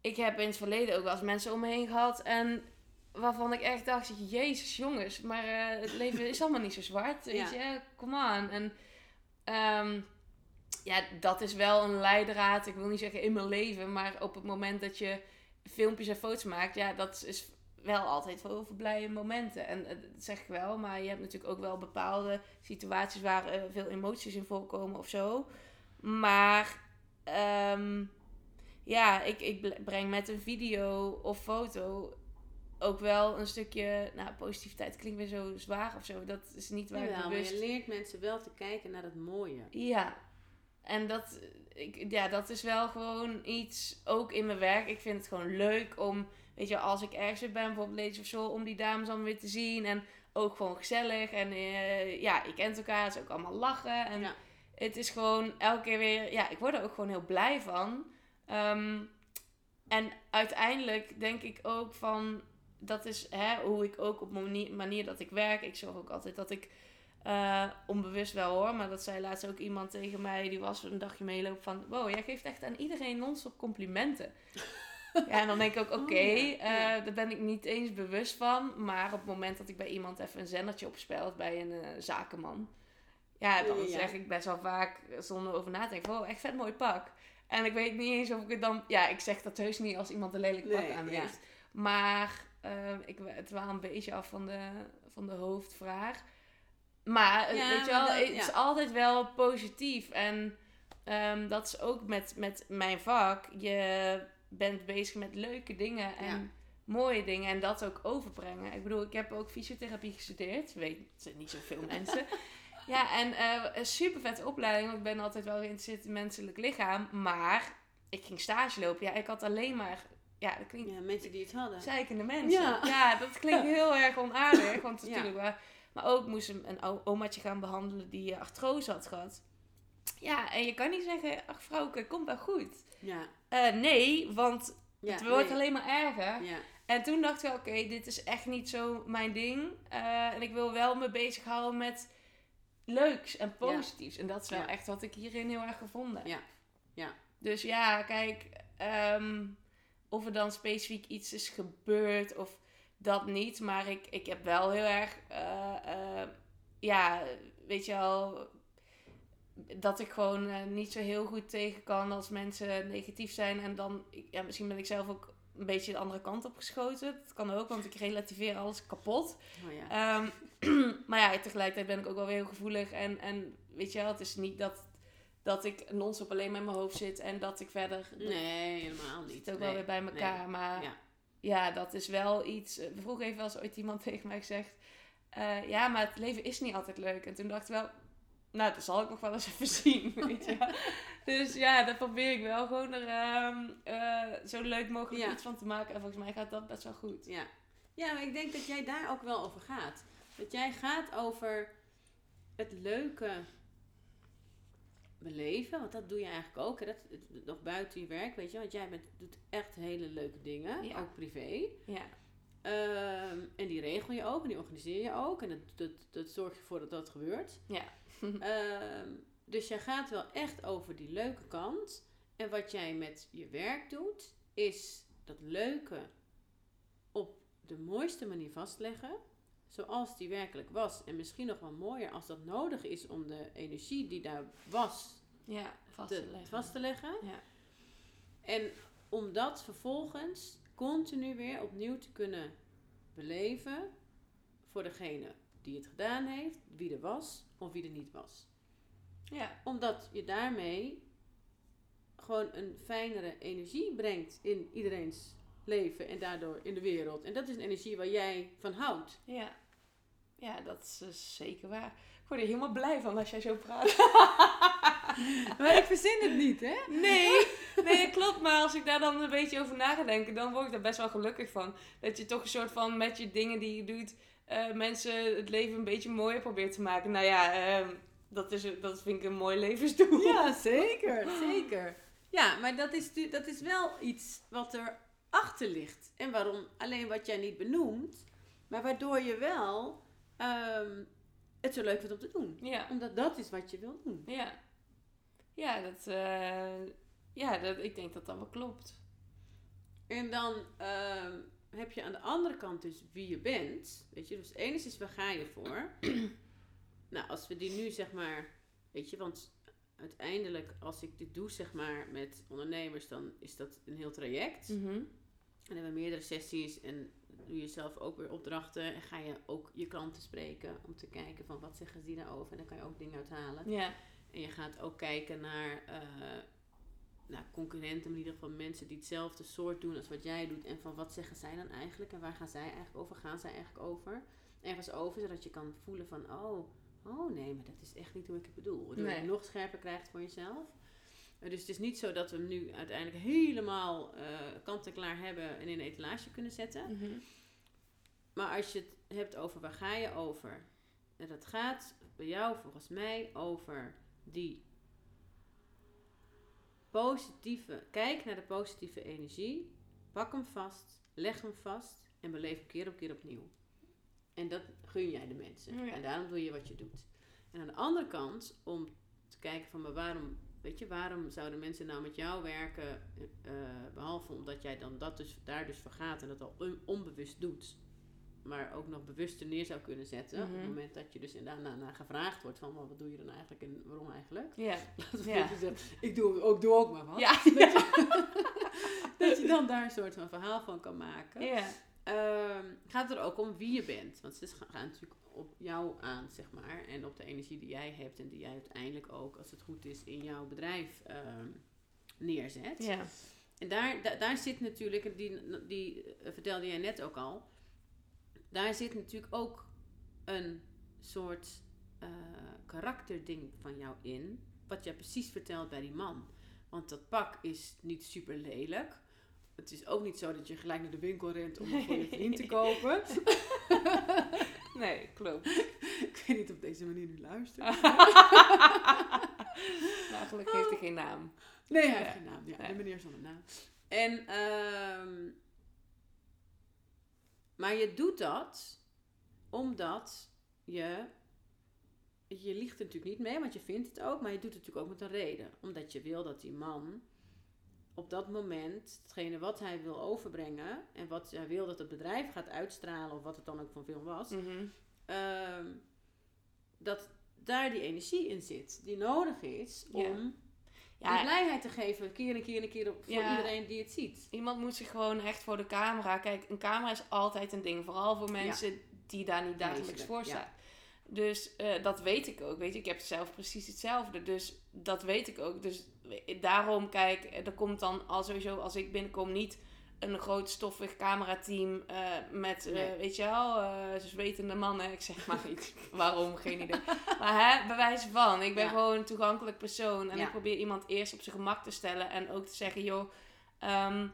ik heb in het verleden ook wel eens mensen om me heen gehad. En waarvan ik echt dacht, jezus jongens, maar eh, het leven is allemaal niet zo zwart. Weet Ja. je, come on. En ehm, ja, dat is wel een leidraad. Ik wil niet zeggen in mijn leven, maar op het moment dat je filmpjes en foto's maakt, ja, dat is wel altijd heel veel blije momenten. En eh, dat zeg ik wel, maar je hebt natuurlijk ook wel bepaalde situaties waar eh, veel emoties in voorkomen of zo. Maar ehm, ja, ik, ik breng met een video of foto ook wel een stukje, nou, positiviteit klinkt weer zo zwaar of zo. Dat is niet waar ik Jawel, maar bewust je leert mensen wel te kijken naar het mooie. ja, en dat, ik, ja, dat is wel gewoon iets, ook in mijn werk. Ik vind het gewoon leuk om, weet je, als ik ergens weer ben, bijvoorbeeld Ladies of Soul, om die dames dan weer te zien. En ook gewoon gezellig. En eh, ja, je kent elkaar, het is ook allemaal lachen. En Ja. het is gewoon elke keer weer, ja, ik word er ook gewoon heel blij van. Ehm, en uiteindelijk denk ik ook van, dat is hè, hoe ik ook op manier, manier dat ik werk. Ik zorg ook altijd dat ik eh, onbewust wel hoor, maar dat zei laatst ook iemand tegen mij, die was een dagje meelopen van, wow, jij geeft echt aan iedereen non-stop complimenten. ja, en dan denk ik ook, oké, Oh, ja, ja. eh, daar ben ik niet eens bewust van, maar op het moment dat ik bij iemand even een zendertje opspel, bij een eh, zakenman, ja, dan Ja, zeg ik best wel vaak, zonder over na te denken, wow, echt vet mooi pak. En ik weet niet eens of ik het dan, ja, ik zeg dat heus niet als iemand een lelijk pak Nee, aan heeft. Maar eh, ik, het wel een beetje af van de, van de hoofdvraag. Maar eh, Ja, weet je wel, dat- het is altijd wel positief. En ehm, dat is ook met, met mijn vak. Je bent bezig met leuke dingen en Ja. mooie dingen en dat ook overbrengen. Ik bedoel, ik heb ook fysiotherapie gestudeerd. Weet niet zoveel mensen. Ja, en eh, een super vette opleiding. Want ik ben altijd wel geïnteresseerd in het menselijk lichaam. Maar ik ging stage lopen. Ja, ik had alleen maar... Ja, dat klinkt Ja, mensen die het hadden. zeikende mensen. Ja. Ja, dat klinkt heel erg onaardig. Want Ja. natuurlijk wel... Maar ook moest een, een omaatje gaan behandelen die eh, artrose had gehad. Ja, en je kan niet zeggen, ach vrouwke, komt wel goed. Ja. Eh, nee, want ja het wordt nee. alleen maar erger. Ja. En toen dacht ik, oké, dit is echt niet zo mijn ding. Eh, en ik wil wel me bezighouden met leuks en positiefs. En dat is wel Ja. echt wat ik hierin heel erg gevonden heb. Ja. Ja. Dus ja, kijk, ehm, of er dan specifiek iets is gebeurd of dat niet. Maar ik, ik heb wel heel erg, eh, ja, weet je wel, dat ik gewoon eh, niet zo heel goed tegen kan als mensen negatief zijn. En dan, ja, misschien ben ik zelf ook een beetje de andere kant op geschoten. Dat kan ook, want ik relativeer alles kapot. Oh ja. Ehm, maar ja, tegelijkertijd ben ik ook wel weer heel gevoelig. En, en weet je wel, het is niet dat, dat ik non-stop alleen met mijn hoofd zit. En dat ik verder... Nee, helemaal Het niet. zit ook Nee. wel weer bij elkaar. nee. Maar Ja. ja. dat is wel iets... eh, Vroeger heeft wel eens ooit iemand tegen mij gezegd... eh, ja, maar het leven is niet altijd leuk. En toen dacht ik wel... Nou, dat zal ik nog wel eens even zien, weet je. Dus ja, daar probeer ik wel gewoon er ehm, eh, zo leuk mogelijk Ja. iets van te maken. En volgens mij gaat dat best wel goed. Ja. ja, maar ik denk dat jij daar ook wel over gaat. Dat jij gaat over het leuke beleven. Want dat doe je eigenlijk ook. Hè? Dat, nog buiten je werk, weet je. Want jij bent, doet echt hele leuke dingen. Ja. Ook privé. Ja, Ehm, en die regel je ook. En die organiseer je ook. En dat, dat, dat zorg je ervoor dat dat gebeurt. ja. Ehm, dus jij gaat wel echt over die leuke kant. En wat jij met je werk doet, is dat leuke op de mooiste manier vastleggen. Zoals die werkelijk was. En misschien nog wel mooier als dat nodig is om de energie die daar was ja vast te te, leggen. vast te leggen. Ja. En om dat vervolgens continu weer opnieuw te kunnen beleven voor degene die het gedaan heeft, wie er was of wie er niet was Ja, omdat je daarmee gewoon een fijnere energie brengt in iedereen's leven en daardoor in de wereld. En dat is een energie waar jij van houdt. ja. Ja, dat is eh, zeker waar. Ik word er helemaal blij van als jij zo praat. Maar ik verzin het niet, hè? Nee, nee, klopt. Maar als ik daar dan een beetje over na ga denken, dan word ik daar best wel gelukkig van. Dat je toch een soort van met je dingen die je doet, eh, mensen het leven een beetje mooier probeert te maken. Nou ja, ehm, dat, is, dat vind ik een mooi levensdoel. Ja, zeker, zeker. Ja, maar dat is, dat is wel iets wat er achter ligt. En waarom alleen wat jij niet benoemt, maar waardoor je wel ehm, het zo leuk vindt om te doen. Ja, Omdat dat is wat je wil doen. ja. Ja, dat, eh, ja dat, ik denk dat dat wel klopt. En dan ehm, heb je aan de andere kant dus wie je bent. Weet je, dus enigszins waar ga je voor? nou, als we die nu zeg maar, weet je, want uiteindelijk als ik dit doe zeg maar met ondernemers, dan is dat een heel traject. Mhm. En dan hebben we meerdere sessies en doe je zelf ook weer opdrachten. En ga je ook je klanten spreken om te kijken van wat zeggen ze die daarover. En dan kan je ook dingen uithalen. Ja, En je gaat ook kijken naar, eh, naar concurrenten, maar in ieder geval mensen die hetzelfde soort doen als wat jij doet. En van wat zeggen zij dan eigenlijk en waar gaan zij eigenlijk over? Gaan zij eigenlijk over? Ergens over, zodat je kan voelen van, oh, oh nee, maar dat is echt niet hoe ik het bedoel. Waardoor je het nog scherper krijgt voor jezelf. Eh, dus het is niet zo dat we hem nu uiteindelijk helemaal eh, kant en klaar hebben en in een etalage kunnen zetten. Mhm. Maar als je het hebt over waar ga je over? En dat gaat bij jou volgens mij over die positieve, kijk naar de positieve energie, pak hem vast, leg hem vast en beleef hem keer op keer opnieuw. En dat gun jij de mensen. Ja. En daarom doe je wat je doet. En aan de andere kant, om te kijken van, maar waarom, weet je, waarom zouden mensen nou met jou werken, eh, behalve omdat jij dan dat dus, daar dus voor gaat en dat al on- onbewust doet, maar ook nog bewuster neer zou kunnen zetten, op Mhm. het moment dat je dus daarna naar gevraagd wordt van, "Maar wat doe je dan eigenlijk en waarom eigenlijk? Ja. Dat Ja. je zegt, ik doe ook, doe ook maar wat. Ja. Dat je dan daar een soort van verhaal van kan maken. Ja. ehm, gaat er ook om wie je bent. Want het gaat natuurlijk op jou aan, zeg maar. En op de energie die jij hebt en die jij uiteindelijk ook, als het goed is, in jouw bedrijf ehm, neerzet. Ja. En daar, da- daar zit natuurlijk, die, die vertelde jij net ook al, daar zit natuurlijk ook een soort eh, karakterding van jou in, wat jij precies vertelt bij die man. Want dat pak is niet super lelijk. Het is ook niet zo dat je gelijk naar de winkel rent om het voor je vriend te kopen. Nee, klopt. Ik weet niet of deze manier nu luistert. gelukkig heeft hij geen naam. Nee, hij heeft geen naam. Ja, Nee. de meneer zonder naam. En, ehm, maar je doet dat omdat je, je liegt er natuurlijk niet mee, want je vindt het ook, maar je doet het natuurlijk ook met een reden. Omdat je wil dat die man op dat moment, hetgene wat hij wil overbrengen en wat hij wil dat het bedrijf gaat uitstralen, of wat het dan ook van film was, Mhm. ehm, dat daar die energie in zit die nodig is om Ja. blijheid te geven, keer en keer en keer voor Ja. iedereen die het ziet. iemand moet zich gewoon echt voor de camera... Kijk, een camera is altijd een ding. Vooral voor mensen die daar niet dagelijks voor staan. Dus eh, dat weet ik ook. Weet je, ik heb zelf precies hetzelfde. Dus dat weet ik ook. Dus daarom, kijk, er komt dan al sowieso, als ik binnenkom, niet een groot stoffig camerateam eh, met, eh, weet je wel, eh zwetende mannen. Ik zeg maar iets. Waarom? Geen idee. Maar hè, bewijs van. Ik ben Ja. gewoon een toegankelijk persoon. En Ja. ik probeer iemand eerst op zijn gemak te stellen. En ook te zeggen, joh, ehm,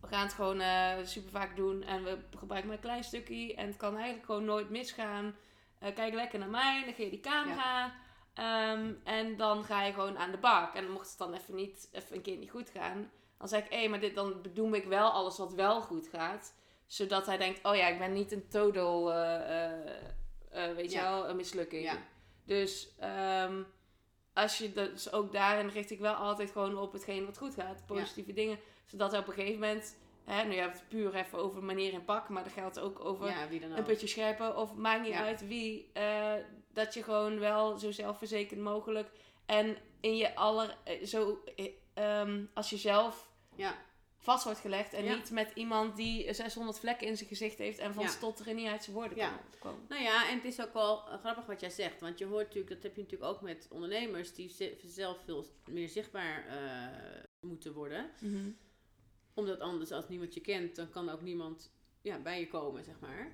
we gaan het gewoon super vaak doen. En we gebruiken maar een klein stukje. En het kan eigenlijk gewoon nooit misgaan. Kijk lekker naar mij, dan geef je die camera. Ehm, en dan ga je gewoon aan de bak. En mocht het dan even, niet, even een keer niet goed gaan, dan zeg ik, hé, maar dit, dan bedoel ik wel alles wat wel goed gaat. Zodat hij denkt, oh ja, ik ben niet een total, eh, eh, eh, weet je Ja. wel, een mislukking. Ja. Dus ehm, als je dus ook daarin richt ik wel altijd gewoon op hetgeen wat goed gaat. Positieve dingen. Zodat er op een gegeven moment, hè, nu hebben we het puur even over manier en pak, maar dat geldt ook over Ja, een putje scherpen of maakt niet Ja. uit wie. dat je gewoon wel zo zelfverzekerd mogelijk en in je aller zo eh, ehm, als je zelf Ja. vast wordt gelegd en Ja. niet met iemand die 600 vlekken in zijn gezicht heeft en van Ja. stotteren niet uit zijn woorden Ja. kan komen. Nou ja, en het is ook wel grappig wat jij zegt. Want je hoort natuurlijk, dat heb je natuurlijk ook met ondernemers die zelf veel meer zichtbaar eh, moeten worden. Omdat anders, als niemand je kent, dan kan ook niemand ja, bij je komen, zeg maar.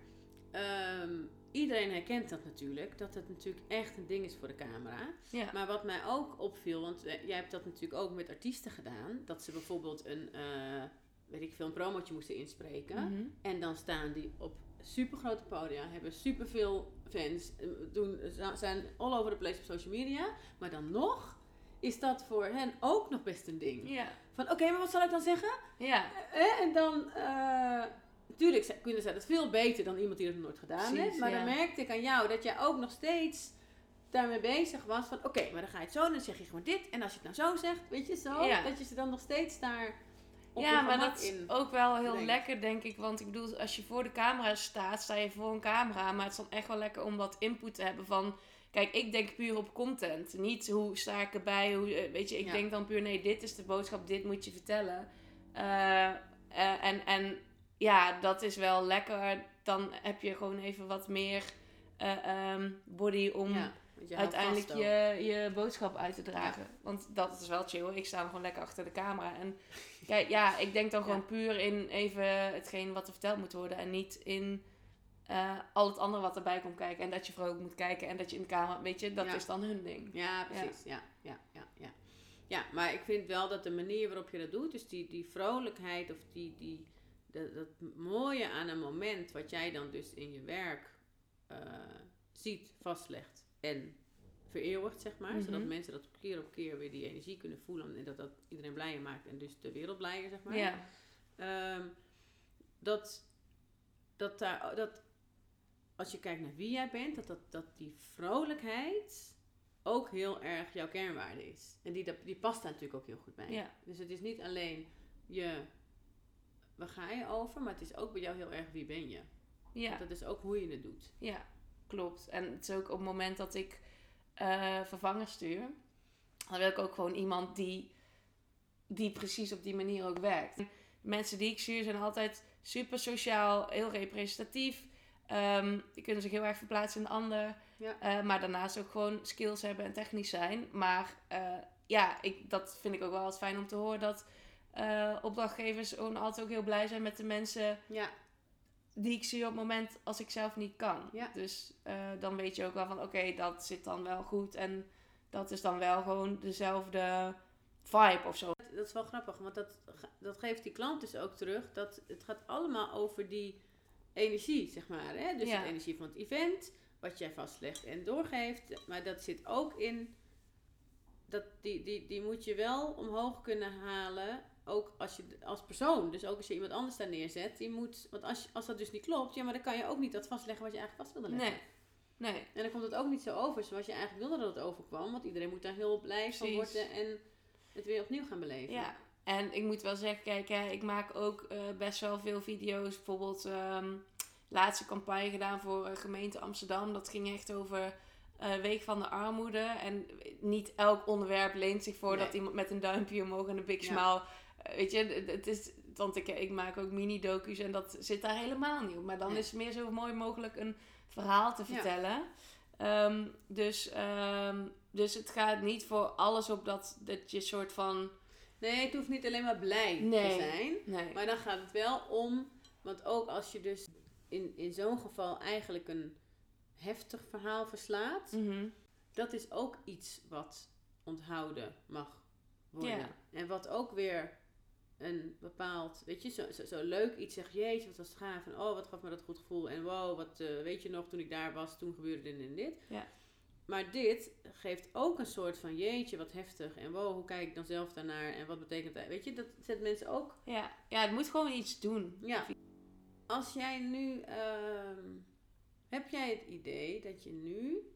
Ehm, iedereen herkent dat natuurlijk, dat het natuurlijk echt een ding is voor de camera. Ja. Maar wat mij ook opviel, want eh, jij hebt dat natuurlijk ook met artiesten gedaan, dat ze bijvoorbeeld een, eh, weet ik veel, een promotje moesten inspreken. Mhm. En dan staan die op supergrote podia, hebben superveel fans, eh, doen, zijn all over the place op social media. Maar dan nog is dat voor hen ook nog best een ding. Ja. Van oké, maar wat zal ik dan zeggen? Ja. En dan, natuurlijk ze- kunnen zij dat veel beter dan iemand die dat nooit gedaan Precies, heeft. Maar ja. dan merkte ik aan jou dat jij ook nog steeds daarmee bezig was. Van oké, maar dan ga je het zo, dan zeg je gewoon dit. En als je het nou zo zegt, weet je zo, Ja. dat je ze dan nog steeds daar op ja, maar dat is ook wel heel lekker, denk ik. Want ik bedoel, als je voor de camera staat, sta je voor een camera. Maar het is dan echt wel lekker om wat input te hebben van... Kijk, ik denk puur op content. Niet hoe sta ik erbij, hoe, eh, weet je. Ik Ja. denk dan puur, nee, dit is de boodschap, dit moet je vertellen. Eh, eh, en, en ja, dat is wel lekker. Dan heb je gewoon even wat meer eh, ehm, body om Ja, je uiteindelijk je, je boodschap uit te dragen. Want dat is wel chill. Ik sta gewoon lekker achter de camera. En kijk, ja, ik denk dan gewoon Ja. puur in even hetgeen wat er verteld moet worden. En niet in eh, al het andere wat erbij komt kijken. En dat je vrolijk moet kijken. En dat je in de camera, weet je, dat Ja. is dan hun ding. Ja, precies. Ja. Ja, ja, ja, ja. maar ik vind wel dat de manier waarop je dat doet, dus die, die vrolijkheid of die, die, dat, dat mooie aan een moment wat jij dan dus in je werk eh, ziet, vastlegt en vereeuwigt, zeg maar. Zodat Mhm. mensen dat keer op keer weer die energie kunnen voelen en dat dat iedereen blijer maakt en dus de wereld blijer, zeg maar. Ja. Ehm, dat, dat, daar, dat als je kijkt naar wie jij bent, dat, dat, dat die vrolijkheid ook heel erg jouw kernwaarde is. En die, dat- die past daar natuurlijk ook heel goed bij. Ja. Dus het is niet alleen je, waar ga je over, maar het is ook bij jou heel erg wie ben je. Ja. Want dat is ook hoe je het doet. Ja, klopt. En het is ook op het moment dat ik eh vervangers stuur, dan wil ik ook gewoon iemand die, die precies op die manier ook werkt. De mensen die ik stuur zijn altijd super sociaal, heel representatief. Ehm, die kunnen zich heel erg verplaatsen in de ander. Ja. Eh, maar daarnaast ook gewoon skills hebben en technisch zijn. Maar eh, ja, ik, dat vind ik ook wel altijd fijn om te horen dat eh, opdrachtgevers gewoon altijd ook heel blij zijn met de mensen Ja, die ik zie op het moment als ik zelf niet kan. Ja. Dus eh, dan weet je ook wel van oké, dat zit dan wel goed. En dat is dan wel gewoon dezelfde vibe of zo. dat is wel grappig, want dat, dat geeft die klant dus ook terug. Dat het gaat allemaal over die energie, zeg maar. Hè? Dus Ja. de energie van het event, wat jij vastlegt en doorgeeft. Maar dat zit ook in, dat die, die, die moet je wel omhoog kunnen halen. Ook als je als persoon, dus ook als je iemand anders daar neerzet. Die moet, want als, als dat dus niet klopt, ja, maar dan kan je ook niet dat vastleggen wat je eigenlijk vast wilde leggen. Nee, nee. En dan komt het ook niet zo over zoals je eigenlijk wilde dat het overkwam. Want iedereen moet daar heel blij van worden en het weer opnieuw gaan beleven. Ja, en ik moet wel zeggen, kijk, hè, ik maak ook eh, best wel veel video's. Bijvoorbeeld, ehm laatste campagne gedaan voor eh, gemeente Amsterdam. Dat ging echt over eh, Week van de Armoede. En niet elk onderwerp leent zich voor Nee. dat iemand met een duimpje omhoog en een big Ja. smile. Eh, weet je, het- is, want ik, ik maak ook mini-docu's en dat zit daar helemaal niet op. Maar dan is het meer zo mooi mogelijk een verhaal te Ja. vertellen. Ehm, dus, ehm, dus het gaat niet voor alles op dat, dat je soort van... Nee, het hoeft niet alleen maar blij Nee. te zijn. Nee. Maar dan gaat het wel om, want ook als je dus in, in zo'n geval eigenlijk een heftig verhaal verslaat, Mhm. dat is ook iets wat onthouden mag worden. Ja. En wat ook weer een bepaald, weet je, zo, zo, zo leuk iets zegt, jeetje, wat was het gaaf. En oh, wat gaf me dat goed gevoel. En wow, wat eh, weet je nog, toen ik daar was, toen gebeurde dit en dit. Ja. Maar dit geeft ook een soort van, jeetje, wat heftig. En wow, hoe kijk ik dan zelf daarnaar? En wat betekent dat? Weet je, dat zet mensen ook Ja, ja, het moet gewoon iets doen. ja. Als jij nu. ehm, heb jij het idee dat je nu.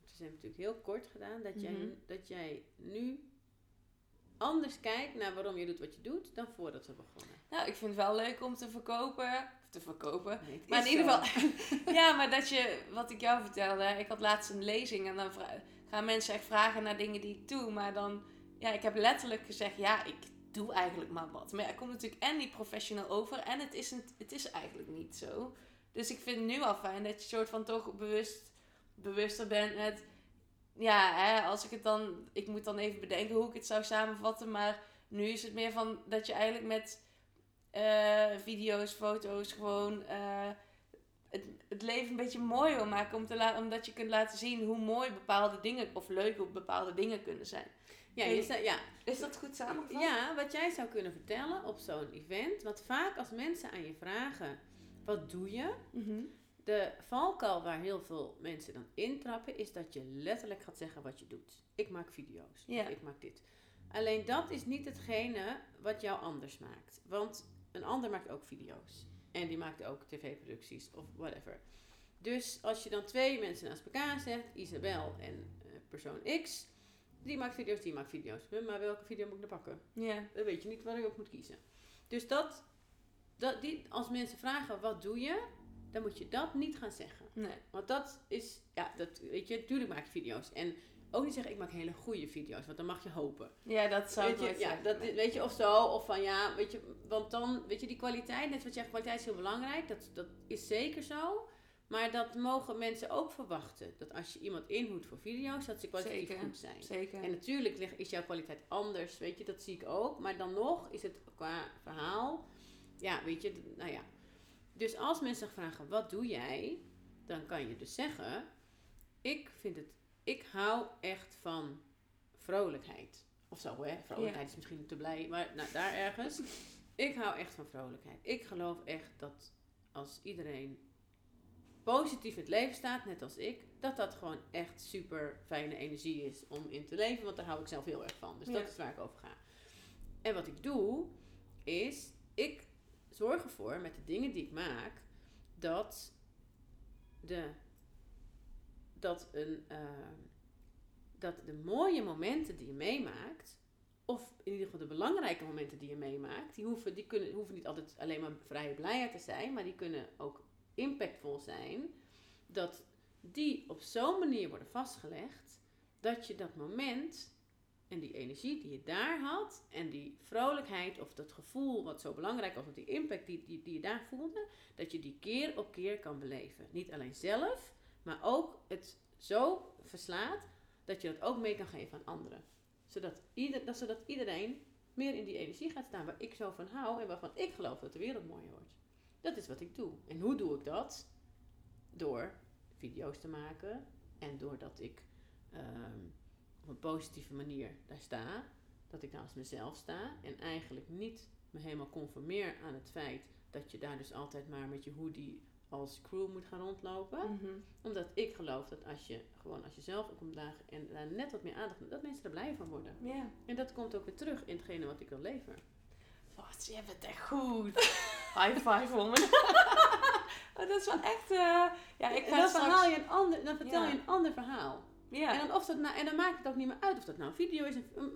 We zijn natuurlijk heel kort gedaan. Dat, jij, Mhm. dat jij nu anders kijkt naar waarom je doet wat je doet. dan voordat we begonnen. Nou, ik vind het wel leuk om te verkopen. Of te verkopen. Nee, Maar in ieder geval, ja, maar dat je, wat ik jou vertelde, ik had laatst een lezing en dan gaan mensen echt vragen naar dingen die ik doe. Maar dan, ja, ik heb letterlijk gezegd, ja, ik doe eigenlijk maar wat. Maar ja, ik kom natuurlijk en niet professional over en het is, een, het is eigenlijk niet zo. Dus ik vind het nu al fijn dat je soort van toch bewust, bewuster bent met, ja, hè, als ik het dan, ik moet dan even bedenken hoe ik het zou samenvatten. Maar nu is het meer van dat je eigenlijk met eh, video's, foto's gewoon eh, het, het leven een beetje mooi wil maken. Om te la- omdat je kunt laten zien hoe mooi bepaalde dingen, of leuk hoe bepaalde dingen kunnen zijn. Ja, je zou- ja. Is dat goed samengevat? ja, wat jij zou kunnen vertellen op zo'n event. Want vaak als mensen aan je vragen: wat doe je? Mhm. De valkuil waar heel veel mensen dan intrappen, is dat je letterlijk gaat zeggen wat je doet. Ik maak video's. Ja. Ik maak dit. Alleen dat is niet hetgene wat jou anders maakt. Want een ander maakt ook video's. En die maakt ook tv-producties of whatever. Dus als je dan twee mensen naast elkaar zet, Isabel en eh, persoon X, die maakt video's, die maakt video's. Maar welke video moet ik nou pakken? Ja. Dan weet je niet waar je op moet kiezen. Dus dat, dat die, als mensen vragen wat doe je, dan moet je dat niet gaan zeggen. Nee. Want dat is, ja, dat, weet je, natuurlijk maak je video's. En ook niet zeggen, ik maak hele goede video's, want dan mag je hopen. Ja, dat zou ik Weet je, ja, zeggen. dat, Nee. weet je, of zo, of van ja, weet je, want dan, weet je, die kwaliteit, net wat je zegt, kwaliteit is heel belangrijk, dat, dat is zeker zo. Maar dat mogen mensen ook verwachten. Dat als je iemand inhoedt voor video's, dat ze kwalitatief Zeker. goed zijn. Zeker. En natuurlijk is jouw kwaliteit anders, weet je, dat zie ik ook. Maar dan nog is het qua verhaal, ja, weet je, nou ja. Dus als mensen vragen, wat doe jij? Dan kan je dus zeggen, ik vind het, ik hou echt van vrolijkheid. Of zo, hè. Vrolijkheid Ja. is misschien te blij, maar nou, daar ergens. Ik hou echt van vrolijkheid. Ik geloof echt dat als iedereen positief in het leven staat, net als ik, dat dat gewoon echt super fijne energie is om in te leven. Want daar hou ik zelf heel erg van. Dus Ja. dat is waar ik over ga. En wat ik doe, is ik zorg ervoor met de dingen die ik maak, dat de dat een eh, dat de mooie momenten die je meemaakt, of in ieder geval de belangrijke momenten die je meemaakt, die hoeven, die kunnen, hoeven niet altijd alleen maar vrije blijheid te zijn, maar die kunnen ook impactvol zijn. Dat die op zo'n manier worden vastgelegd dat je dat moment En die energie die je daar had, en die vrolijkheid of dat gevoel wat zo belangrijk was, of die impact die, die, die je daar voelde, dat je die keer op keer kan beleven. Niet alleen zelf, maar ook het zo verslaat dat je dat ook mee kan geven aan anderen. Zodat, ieder, dat, zodat iedereen meer in die energie gaat staan waar ik zo van hou en waarvan ik geloof dat de wereld mooier wordt. Dat is wat ik doe. En hoe doe ik dat? Door video's te maken en doordat ik ehm, op een positieve manier daar sta, dat ik naast mezelf sta en eigenlijk niet me helemaal conformeer aan het feit dat je daar dus altijd maar met je hoodie als crew moet gaan rondlopen. Mhm. Omdat ik geloof dat als je gewoon als je zelf ook omdaag en daar net wat meer aandacht dat mensen er blij van worden. Ja. En dat komt ook weer terug in hetgene wat ik wil leveren. Wat, je bent echt goed. High five, woman. oh, dat is wel echt... eh, ja, ik ga dan, straks... verhaal je een ander, dan vertel je een ander verhaal. Ja. En, dan of dat nou, en dan maakt het ook niet meer uit of dat nou een video is.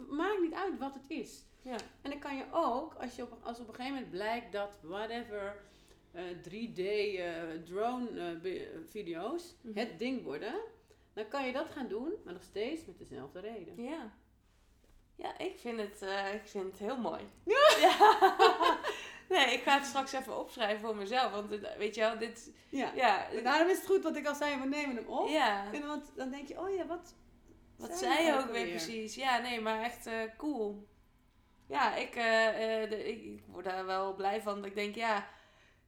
Maakt niet uit wat het is. ja. En dan kan je ook, als, je op, als op een gegeven moment blijkt dat whatever eh, 3D eh, drone eh, video's Mhm. het ding worden, dan kan je dat gaan doen, maar nog steeds met dezelfde reden. Ja. Ja, ik vind het, eh, ik vind het heel mooi. Ja. Nee, ik ga het straks even opschrijven voor mezelf. Want het- weet je wel, dit... Ja. Ja, En daarom is het goed wat ik al zei, we nemen hem op. ja. En want dan denk je, oh ja, wat, Wat zei je je ook weer precies? Ja, nee, maar echt eh, cool. Ja, ik, eh, eh, de, ik, ik word daar wel blij van. Ik denk, ja,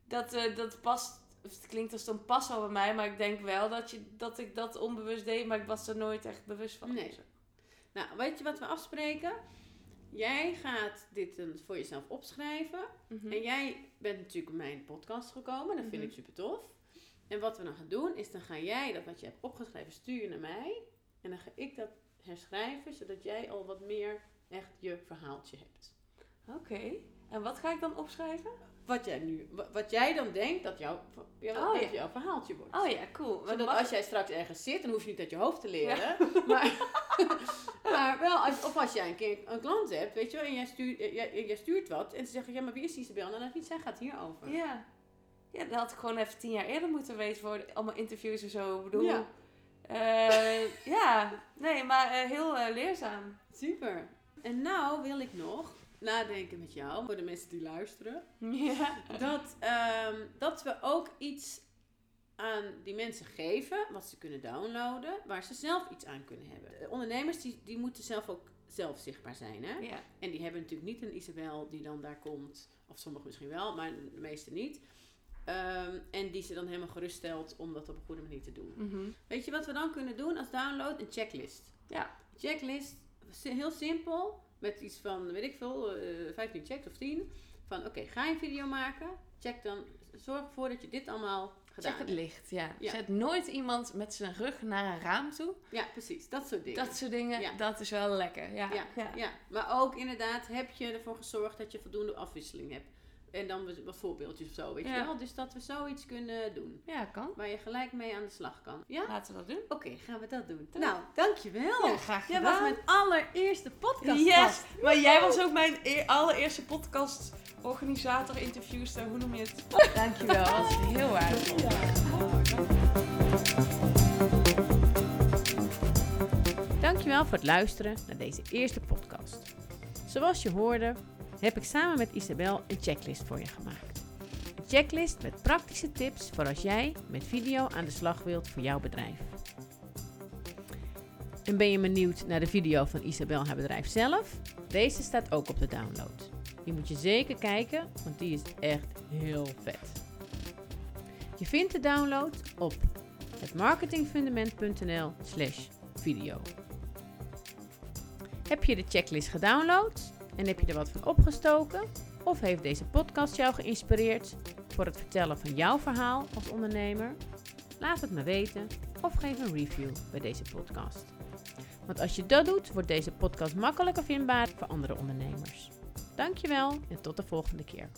dat, dat past. Het klinkt als een pas wel bij mij, maar ik denk wel dat, je, dat ik dat onbewust deed, maar ik was er nooit echt bewust van. Nee. Nou, weet je wat we afspreken? Jij gaat dit dan voor jezelf opschrijven. Mhm. En jij bent natuurlijk op mijn podcast gekomen. Dat vind Mhm. ik super tof. En wat we dan gaan doen, is dan ga jij dat wat je hebt opgeschreven sturen naar mij. En dan ga ik dat herschrijven, zodat jij al wat meer echt je verhaaltje hebt. Oké. En wat ga ik dan opschrijven? Wat jij nu, wa- wat jij dan denkt dat, jouw Oh, dat ja. jouw verhaaltje wordt. Oh ja, cool. Maar Zodat als jij straks ergens zit, dan hoef je niet uit je hoofd te leren. Maar, maar wel, als, of als jij een keer een klant hebt, weet je wel, en jij stuurt, jij, jij stuurt wat. En ze zeggen, ja, maar wie is Isabel? Nou, dat niet, zij gaat hierover. Ja. Ja, dat had ik gewoon even tien jaar eerder moeten weten voor allemaal interviews en zo. Ik bedoel, Ja. eh, ja. nee, maar eh, heel eh, leerzaam. Super. En nou wil ik nog nadenken met jou, voor de mensen die luisteren, Ja. dat, ehm, dat we ook iets aan die mensen geven, wat ze kunnen downloaden, waar ze zelf iets aan kunnen hebben. De ondernemers die, die moeten zelf ook zelf zichtbaar zijn. Hè? Ja. En die hebben natuurlijk niet een Isabel die dan daar komt, of sommigen misschien wel, maar de meeste niet. Ehm, en die ze dan helemaal geruststelt om dat op een goede manier te doen. Mhm. Weet je wat we dan kunnen doen als download? Een checklist. Ja. Checklist, heel simpel, met iets van, weet ik veel, eh 15 checks of 10. Van oké, ga je een video maken? Check dan, zorg ervoor dat je dit allemaal gedaan Check het hebt. licht, ja. Ja. Zet nooit iemand met zijn rug naar een raam toe. Ja, precies, dat soort dingen. Dat soort dingen, Ja. dat is wel lekker. Ja, ja. ja. maar ook inderdaad heb je ervoor gezorgd dat je voldoende afwisseling hebt. En dan wat- voorbeeldjes of zo, weet Ja. je wel. Dus dat we zoiets kunnen doen. Ja, kan. Waar je gelijk mee aan de slag kan. Ja? Laten we dat doen. Oké, gaan we dat doen. Doe. Nou, dankjewel. Ja, graag Jij was gedaan. mijn allereerste podcast. Yes! Maar jij was ook mijn e- allereerste podcast organisator, interviewster, hoe noem je het? Dankjewel, dat was heel waardevol. Dankjewel voor het luisteren naar deze eerste podcast. Zoals je hoorde, heb ik samen met Isabel een checklist voor je gemaakt. Een checklist met praktische tips voor als jij met video aan de slag wilt voor jouw bedrijf. En ben je benieuwd naar de video van Isabel haar bedrijf zelf? Deze staat ook op de download. Die moet je zeker kijken, want die is echt heel vet. Je vindt de download op hetmarketingfundament.nl slash video. Heb je de checklist gedownload en heb je er wat van opgestoken? Of heeft deze podcast jou geïnspireerd voor het vertellen van jouw verhaal als ondernemer? Laat het me weten of geef een review bij deze podcast. Want als je dat doet, wordt deze podcast makkelijker vindbaar voor andere ondernemers. Dankjewel en tot de volgende keer.